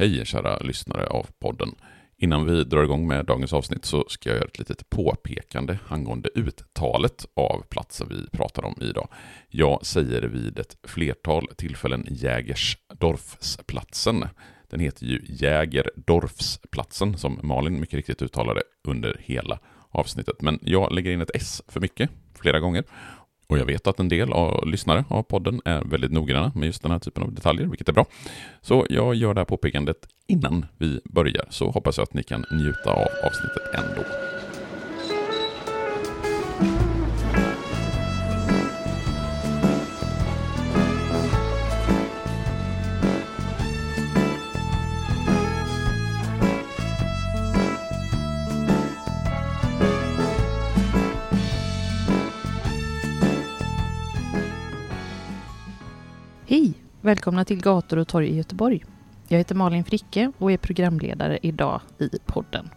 Hej kära lyssnare av podden. Innan vi drar igång med dagens avsnitt så ska jag göra ett litet påpekande angående uttalet av platsen vi pratar om idag. Jag säger vid ett flertal tillfällen Jägersdorfsplatsen. Den heter ju Jägerdorfsplatsen som Malin mycket riktigt uttalade under hela avsnittet. Men jag lägger in ett S för mycket flera gånger och jag vet att en del av lyssnare av podden är väldigt noggranna med just den här typen av detaljer, vilket är bra. Så jag gör det här påpekandet innan vi börjar, så hoppas jag att ni kan njuta av avsnittet ändå. Välkomna till Gator och torg i Göteborg. Jag heter Malin Fricke och är programledare idag i podden.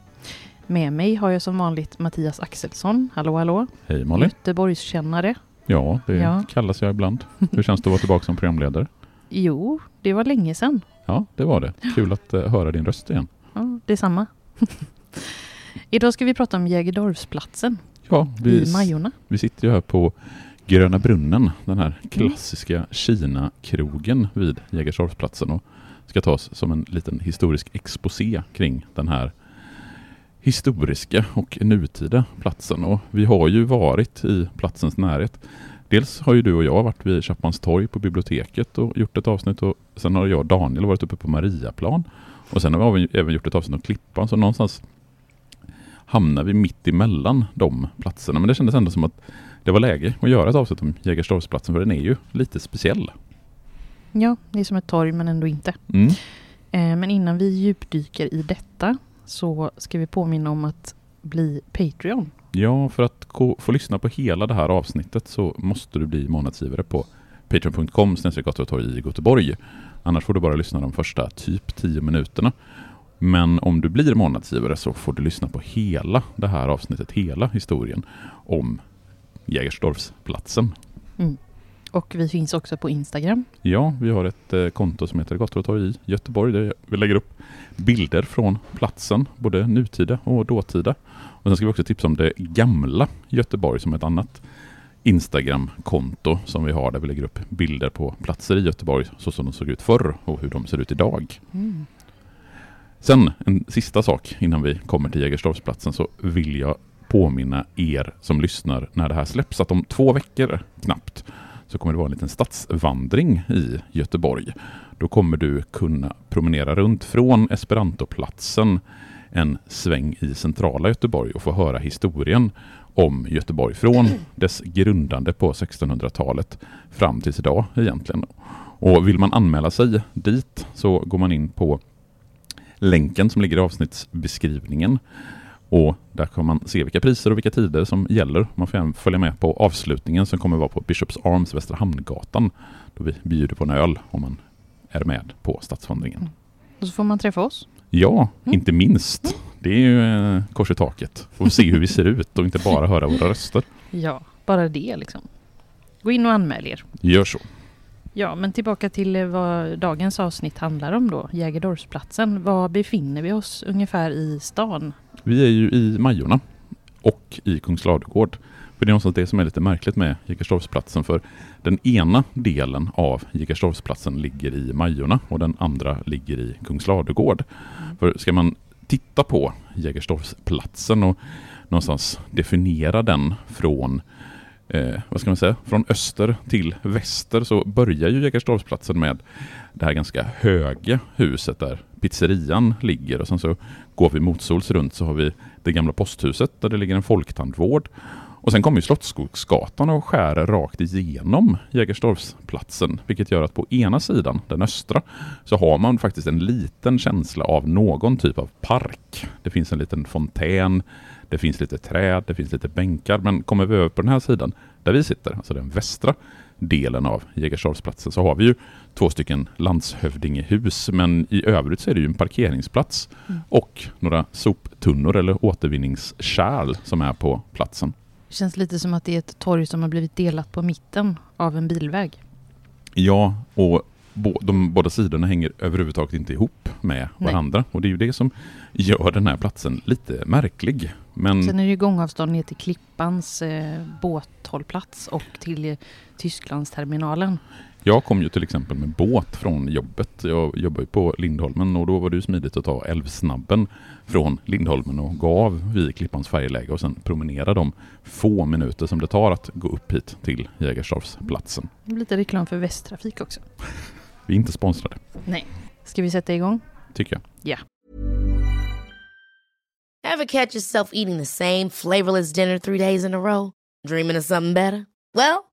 Med mig har jag som vanligt Mattias Axelsson. Hallå, hallå! Hej Malin! Göteborgskännare. Ja, det Ja. kallas jag ibland. Hur känns det att vara tillbaka som programledare? Jo, det var länge sedan. Ja, det var det. Kul att eh, höra din röst igen. Ja, detsamma. idag ska vi prata om Jägerdorfsplatsen Ja, vi, i Majorna. vi sitter ju här på Gröna Brunnen, den här klassiska Kina-krogen vid Jägersdorfsplatsen och ska ta oss som en liten historisk exposé kring den här historiska och nutida platsen. Och vi har ju varit i platsens närhet. Dels har ju du och jag varit vid Chapmans torg på biblioteket och gjort ett avsnitt och sen har jag och Daniel varit uppe på Mariaplan. Och sen har vi även gjort ett avsnitt om Klippan, så någonstans hamnar vi mitt emellan de platserna. Men det kändes ändå som att det var läge att göra ett avsnitt om Jägersdorfsplatsen för den är ju lite speciell. Ja, det är som ett torg men ändå inte. Mm. Eh, men innan vi djupdyker i detta så ska vi påminna om att bli Patreon. Ja, för att få lyssna på hela det här avsnittet så måste du bli månadsgivare på patreon.com torg i Göteborg. Annars får du bara lyssna de första typ 10 minuterna. Men om du blir månadsgivare så får du lyssna på hela det här avsnittet, hela historien om Jägersdorfsplatsen. Och vi finns också på Instagram. Ja, vi har ett eh, konto som heter Gator och torg i Göteborg där vi lägger upp bilder från platsen, både nutida och dåtida. Och sen ska vi också tipsa om det gamla Göteborg som ett annat Instagram-konto som vi har där vi lägger upp bilder på platser i Göteborg så som de såg ut förr och hur de ser ut idag. Mm. Sen en sista sak innan vi kommer till Jägersdorfsplatsen så vill jag påminna er som lyssnar när det här släpps att om två veckor knappt så kommer det vara en liten stadsvandring i Göteborg. Då kommer du kunna promenera runt från Esperantoplatsen en sväng i centrala Göteborg och få höra historien om Göteborg från dess grundande på 1600-talet fram tills idag egentligen. Och vill man anmäla sig dit så går man in på länken som ligger i avsnittsbeskrivningen. Och där kan man se vilka priser och vilka tider som gäller. Man får även följa med på avslutningen som kommer vara på Bishops Arms Västra Hamngatan. Då vi bjuder på en öl om man är med på stadsvandringen. Och så får man träffa oss. Ja, Mm. inte minst. Det är ju eh, kors i taket. Får se hur vi ser ut och inte bara höra våra röster. Ja, bara det liksom. Gå in och anmäl er. Gör så. Ja, men tillbaka till eh, vad dagens avsnitt handlar om då. Jägerdorfsplatsen. Var befinner vi oss ungefär i stan? Vi är ju i Majorna och i Kungsladugård. För det är någonstans det som är lite märkligt med Jägersdorfsplatsen. För den ena delen av Jägersdorfsplatsen ligger i Majorna och den andra ligger i Kungsladugård. För ska man titta på Jägersdorfsplatsen och någonstans definiera den från eh, vad ska man säga, från öster till väster så börjar ju Jägerstorpsplatsen med det här ganska höga huset där pizzerian ligger. Och sen så går vi motsols runt så har vi det gamla posthuset där det ligger en folktandvård. Och sen kommer ju Slottsskogsgatan och skär rakt igenom Jägersdorfsplatsen, vilket gör att på ena sidan, den östra, så har man faktiskt en liten känsla av någon typ av park. Det finns en liten fontän, det finns lite träd, det finns lite bänkar, men kommer vi över på den här sidan, där vi sitter, alltså den västra delen av Jägersdorfsplatsen, så har vi ju två stycken landshövdingehus, men i övrigt så är det ju en parkeringsplats mm. och några soptunnor eller återvinningskärl som är på platsen. Det känns lite som att det är ett torg som har blivit delat på mitten av en bilväg. Ja, och de båda sidorna hänger överhuvudtaget inte ihop med varandra. Nej. Och det är ju det som gör den här platsen lite märklig. Men... Sen är det ju gångavstånd ner till Klippans eh, båthållplats och till Tysklandsterminalen. Jag kom ju till exempel med båt från jobbet. Jag jobbar ju på Lindholmen och då var det ju smidigt att ta Älvsnabben från Lindholmen och gå av vid Klippans färjeläge och sen promenera de få minuter som det tar att gå upp hit till Jägersdorfsplatsen. Lite reklam för Västtrafik också. Vi är inte sponsrade. Nej. Ska vi sätta igång? Tycker jag. Ja. Yeah. Have catch yourself eating the same flavorless dinner three days in a row? Dreaming of something better? Well,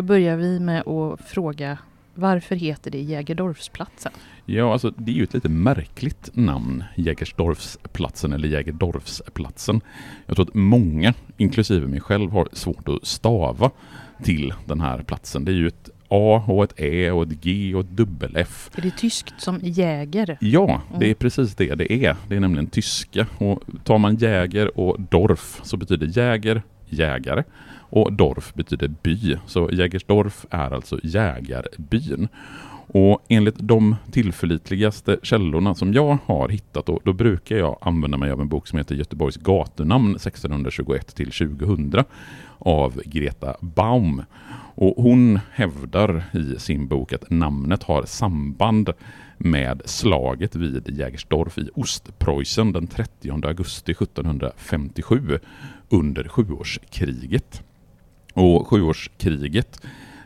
Då börjar vi med att fråga varför heter det Jägerdorfsplatsen? Ja, alltså det är ju ett lite märkligt namn, Jägersdorfsplatsen eller Jägerdorfsplatsen. Jag tror att många, inklusive mig själv, har svårt att stava till den här platsen. Det är ju ett A och ett Ä och ett G och ett dubbel F. Är det tyskt som jäger? Ja, det är mm. precis det det är. Det är nämligen tyska. Och tar man jäger och Dorf så betyder jäger jägare och Dorf betyder by. Så Jägersdorf är alltså jägarbyn. Och enligt de tillförlitligaste källorna som jag har hittat, då, då brukar jag använda mig av en bok som heter Göteborgs gatunamn 1621 till 2000 av Greta Baum. Och hon hävdar i sin bok att namnet har samband med slaget vid Jägersdorf i Ostpreussen den 30 augusti 1757 under sjuårskriget. Och sjuårskriget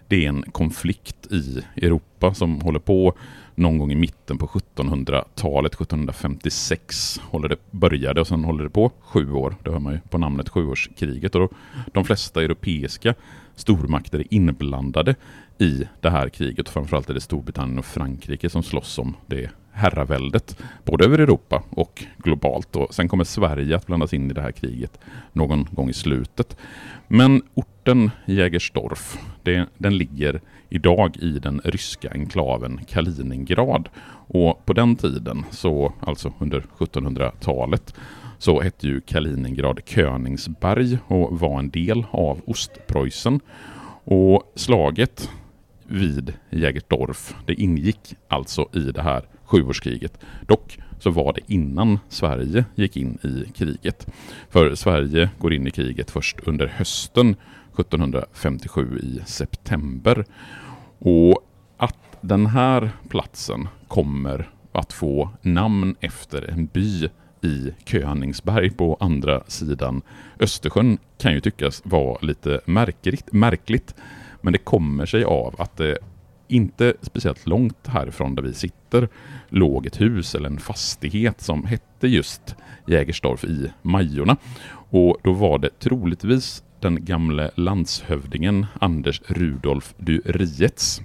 det är en konflikt i Europa som håller på någon gång i mitten på 1700-talet, 1756 håller det, började och sen håller det på sju år. Det hör man ju på namnet sjuårskriget. Och de flesta europeiska stormakter är inblandade i det här kriget. Framförallt är det Storbritannien och Frankrike som slåss om det herraväldet, både över Europa och globalt. Och sen kommer Sverige att blandas in i det här kriget någon gång i slutet. Men orten Jägersdorf, det, den ligger idag i den ryska enklaven Kaliningrad. Och på den tiden, så alltså under 1700-talet, så hette ju Kaliningrad Königsberg och var en del av Ostpreussen. Och slaget vid Jägersdorf, det ingick alltså i det här sjuårskriget. Dock så var det innan Sverige gick in i kriget. För Sverige går in i kriget först under hösten 1757 i september. Och att den här platsen kommer att få namn efter en by i Königsberg på andra sidan Östersjön kan ju tyckas vara lite märkligt, märkligt. Men det kommer sig av att det inte speciellt långt härifrån där vi sitter låg ett hus eller en fastighet som hette just Jägerstorf i Majorna. Och då var det troligtvis den gamle landshövdingen Anders Rudolf du Rietz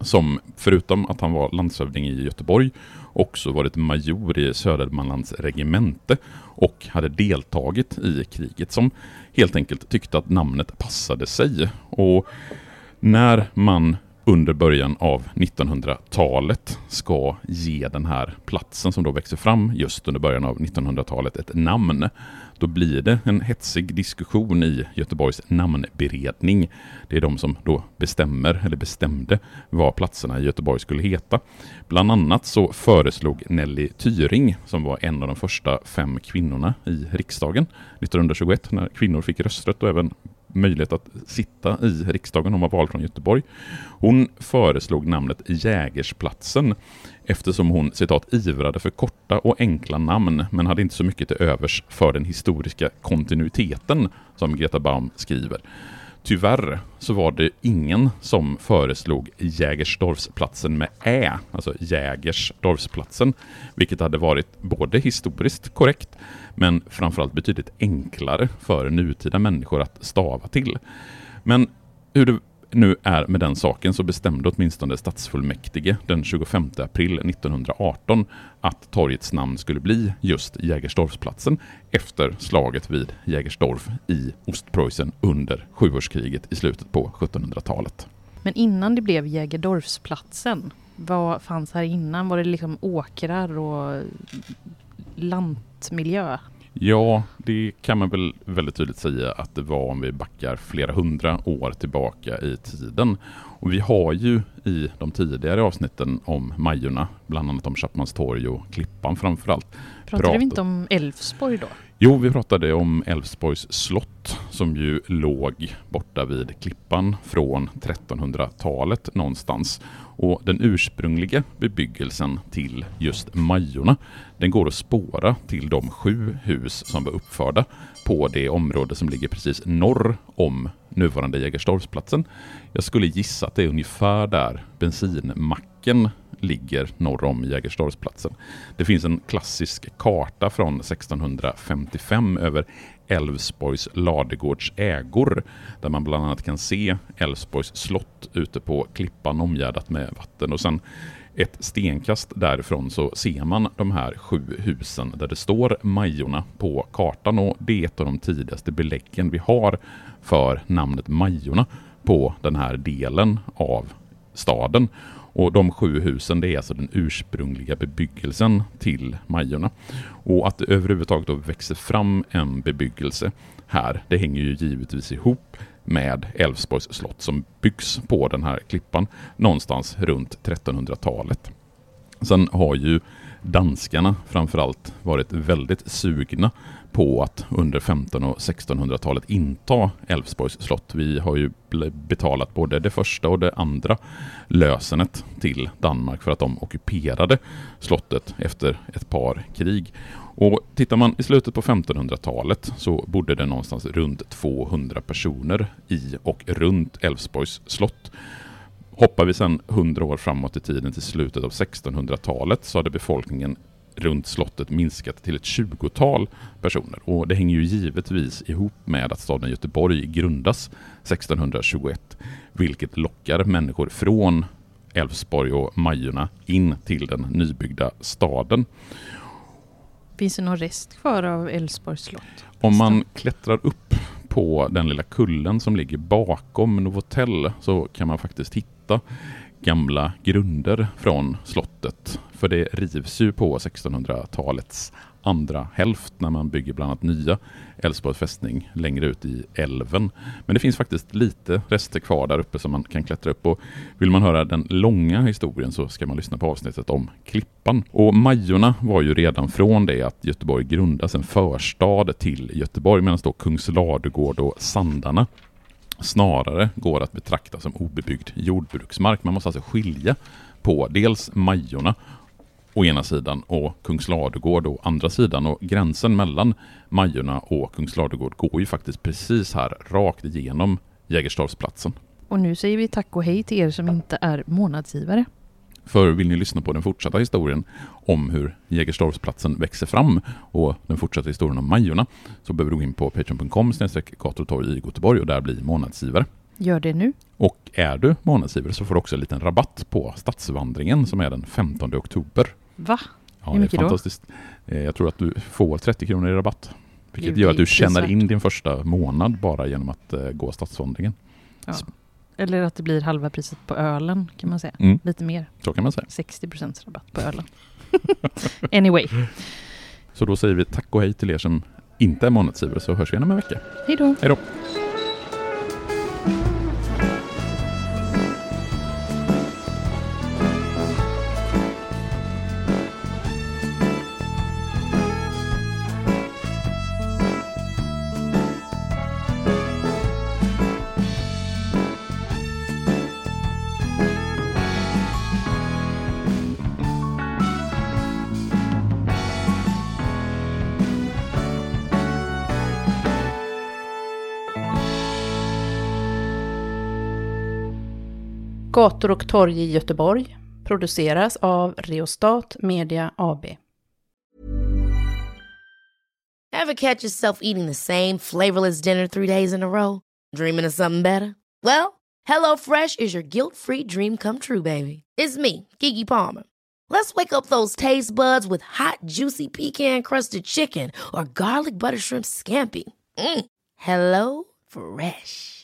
som förutom att han var landshövding i Göteborg också varit major i Södermanlands regemente och hade deltagit i kriget som helt enkelt tyckte att namnet passade sig. Och När man under början av 1900-talet ska ge den här platsen som då växer fram just under början av 1900-talet ett namn. Då blir det en hetsig diskussion i Göteborgs namnberedning. Det är de som då bestämmer, eller bestämde, vad platserna i Göteborg skulle heta. Bland annat så föreslog Nelly Tyring, som var en av de första fem kvinnorna i riksdagen 1921, när kvinnor fick rösträtt och även möjlighet att sitta i riksdagen. Hon var vald från Göteborg. Hon föreslog namnet Jägersplatsen eftersom hon citat ivrade för korta och enkla namn men hade inte så mycket till övers för den historiska kontinuiteten som Greta Baum skriver. Tyvärr så var det ingen som föreslog Jägersdorfsplatsen med Ä, alltså Jägersdorfsplatsen, vilket hade varit både historiskt korrekt men framförallt betydligt enklare för nutida människor att stava till. Men hur det nu är med den saken så bestämde åtminstone stadsfullmäktige den 25 april 1918 att torgets namn skulle bli just Jägersdorfsplatsen efter slaget vid Jägersdorf i Ostpreussen under sjuårskriget i slutet på 1700-talet. Men innan det blev Jägerdorfsplatsen, vad fanns här innan? Var det liksom åkrar och lantmiljö? Ja, det kan man väl väldigt tydligt säga att det var om vi backar flera hundra år tillbaka i tiden. Och vi har ju i de tidigare avsnitten om Majorna, bland annat om Chapmanstorg och Klippan framförallt. Pratade pratat- vi inte om Älvsborg då? Jo, vi pratade om Älvsborgs slott som ju låg borta vid Klippan från 1300-talet någonstans. Och den ursprungliga bebyggelsen till just Majorna, den går att spåra till de sju hus som var uppförda på det område som ligger precis norr om nuvarande Jägerstorpsplatsen. Jag skulle gissa att det är ungefär där bensinmacken ligger norr om Jägerstorpsplatsen. Det finns en klassisk karta från 1655 över Älvsborgs ladegårds ägor där man bland annat kan se Älvsborgs slott ute på klippan omgärdat med vatten och sen ett stenkast därifrån så ser man de här sju husen där det står Majorna på kartan och det är ett av de tidigaste beläggen vi har för namnet Majorna på den här delen av staden. Och de sju husen det är alltså den ursprungliga bebyggelsen till Majorna. Och att det överhuvudtaget då växer fram en bebyggelse här, det hänger ju givetvis ihop med Älvsborgs slott som byggs på den här klippan någonstans runt 1300-talet. Sen har ju danskarna framförallt varit väldigt sugna på att under 1500 och 1600-talet inta Älvsborgs slott. Vi har ju betalat både det första och det andra lösenet till Danmark för att de ockuperade slottet efter ett par krig. Och tittar man i slutet på 1500-talet så bodde det någonstans runt 200 personer i och runt Älvsborgs slott. Hoppar vi sedan 100 år framåt i tiden till slutet av 1600-talet så hade befolkningen runt slottet minskat till ett 20-tal personer. Och det hänger ju givetvis ihop med att staden Göteborg grundas 1621, vilket lockar människor från Älvsborg och Majorna in till den nybyggda staden. Finns det någon rest kvar av Älvsborgs slott? Om man klättrar upp på den lilla kullen som ligger bakom Novotel så kan man faktiskt hitta gamla grunder från slottet. För det rivs ju på 1600-talets andra hälft när man bygger bland annat nya Älvsborgs fästning längre ut i älven. Men det finns faktiskt lite rester kvar där uppe som man kan klättra upp och vill man höra den långa historien så ska man lyssna på avsnittet om Klippan. Och Majorna var ju redan från det att Göteborg grundas en förstad till Göteborg medan då Kungsladugård och Sandarna snarare går att betrakta som obebyggd jordbruksmark. Man måste alltså skilja på dels Majorna å ena sidan och Kungsladugård å andra sidan. Och gränsen mellan Majorna och Kungsladugård går ju faktiskt precis här rakt igenom Jägerstorpsplatsen. Och nu säger vi tack och hej till er som inte är månadsgivare. För vill ni lyssna på den fortsatta historien om hur Jägerstorpsplatsen växer fram och den fortsatta historien om Majorna så behöver du gå in på patreon.com gator torg i Göteborg och där bli månadsgivare. Gör det nu. Och är du månadsgivare så får du också en liten rabatt på Stadsvandringen som är den 15 oktober. Va? Ja, Hur mycket det är då? fantastiskt. Eh, Jag tror att du får 30 kronor i rabatt. Vilket gör att du tjänar in din första månad bara genom att eh, gå Stadsvandringen. Ja. Eller att det blir halva priset på ölen kan man säga. Mm. Lite mer. Så kan man säga. 60% rabatt på ölen. anyway, Så då säger vi tack och hej till er som inte är månadsgivare så hörs vi igen om en vecka. hej då. Hej då! Gator och torg i Göteborg produceras av Reostat Media AB. Ever catch yourself eating the same flavorless dinner three days in a row? Dreaming of something better? Well, hello fresh is your guilt-free dream come true, baby. It's me, Gigi Palmer. Let's wake up those taste buds with hot, juicy pecan-crusted chicken or garlic butter shrimp scampi. Mm. Hello Fresh.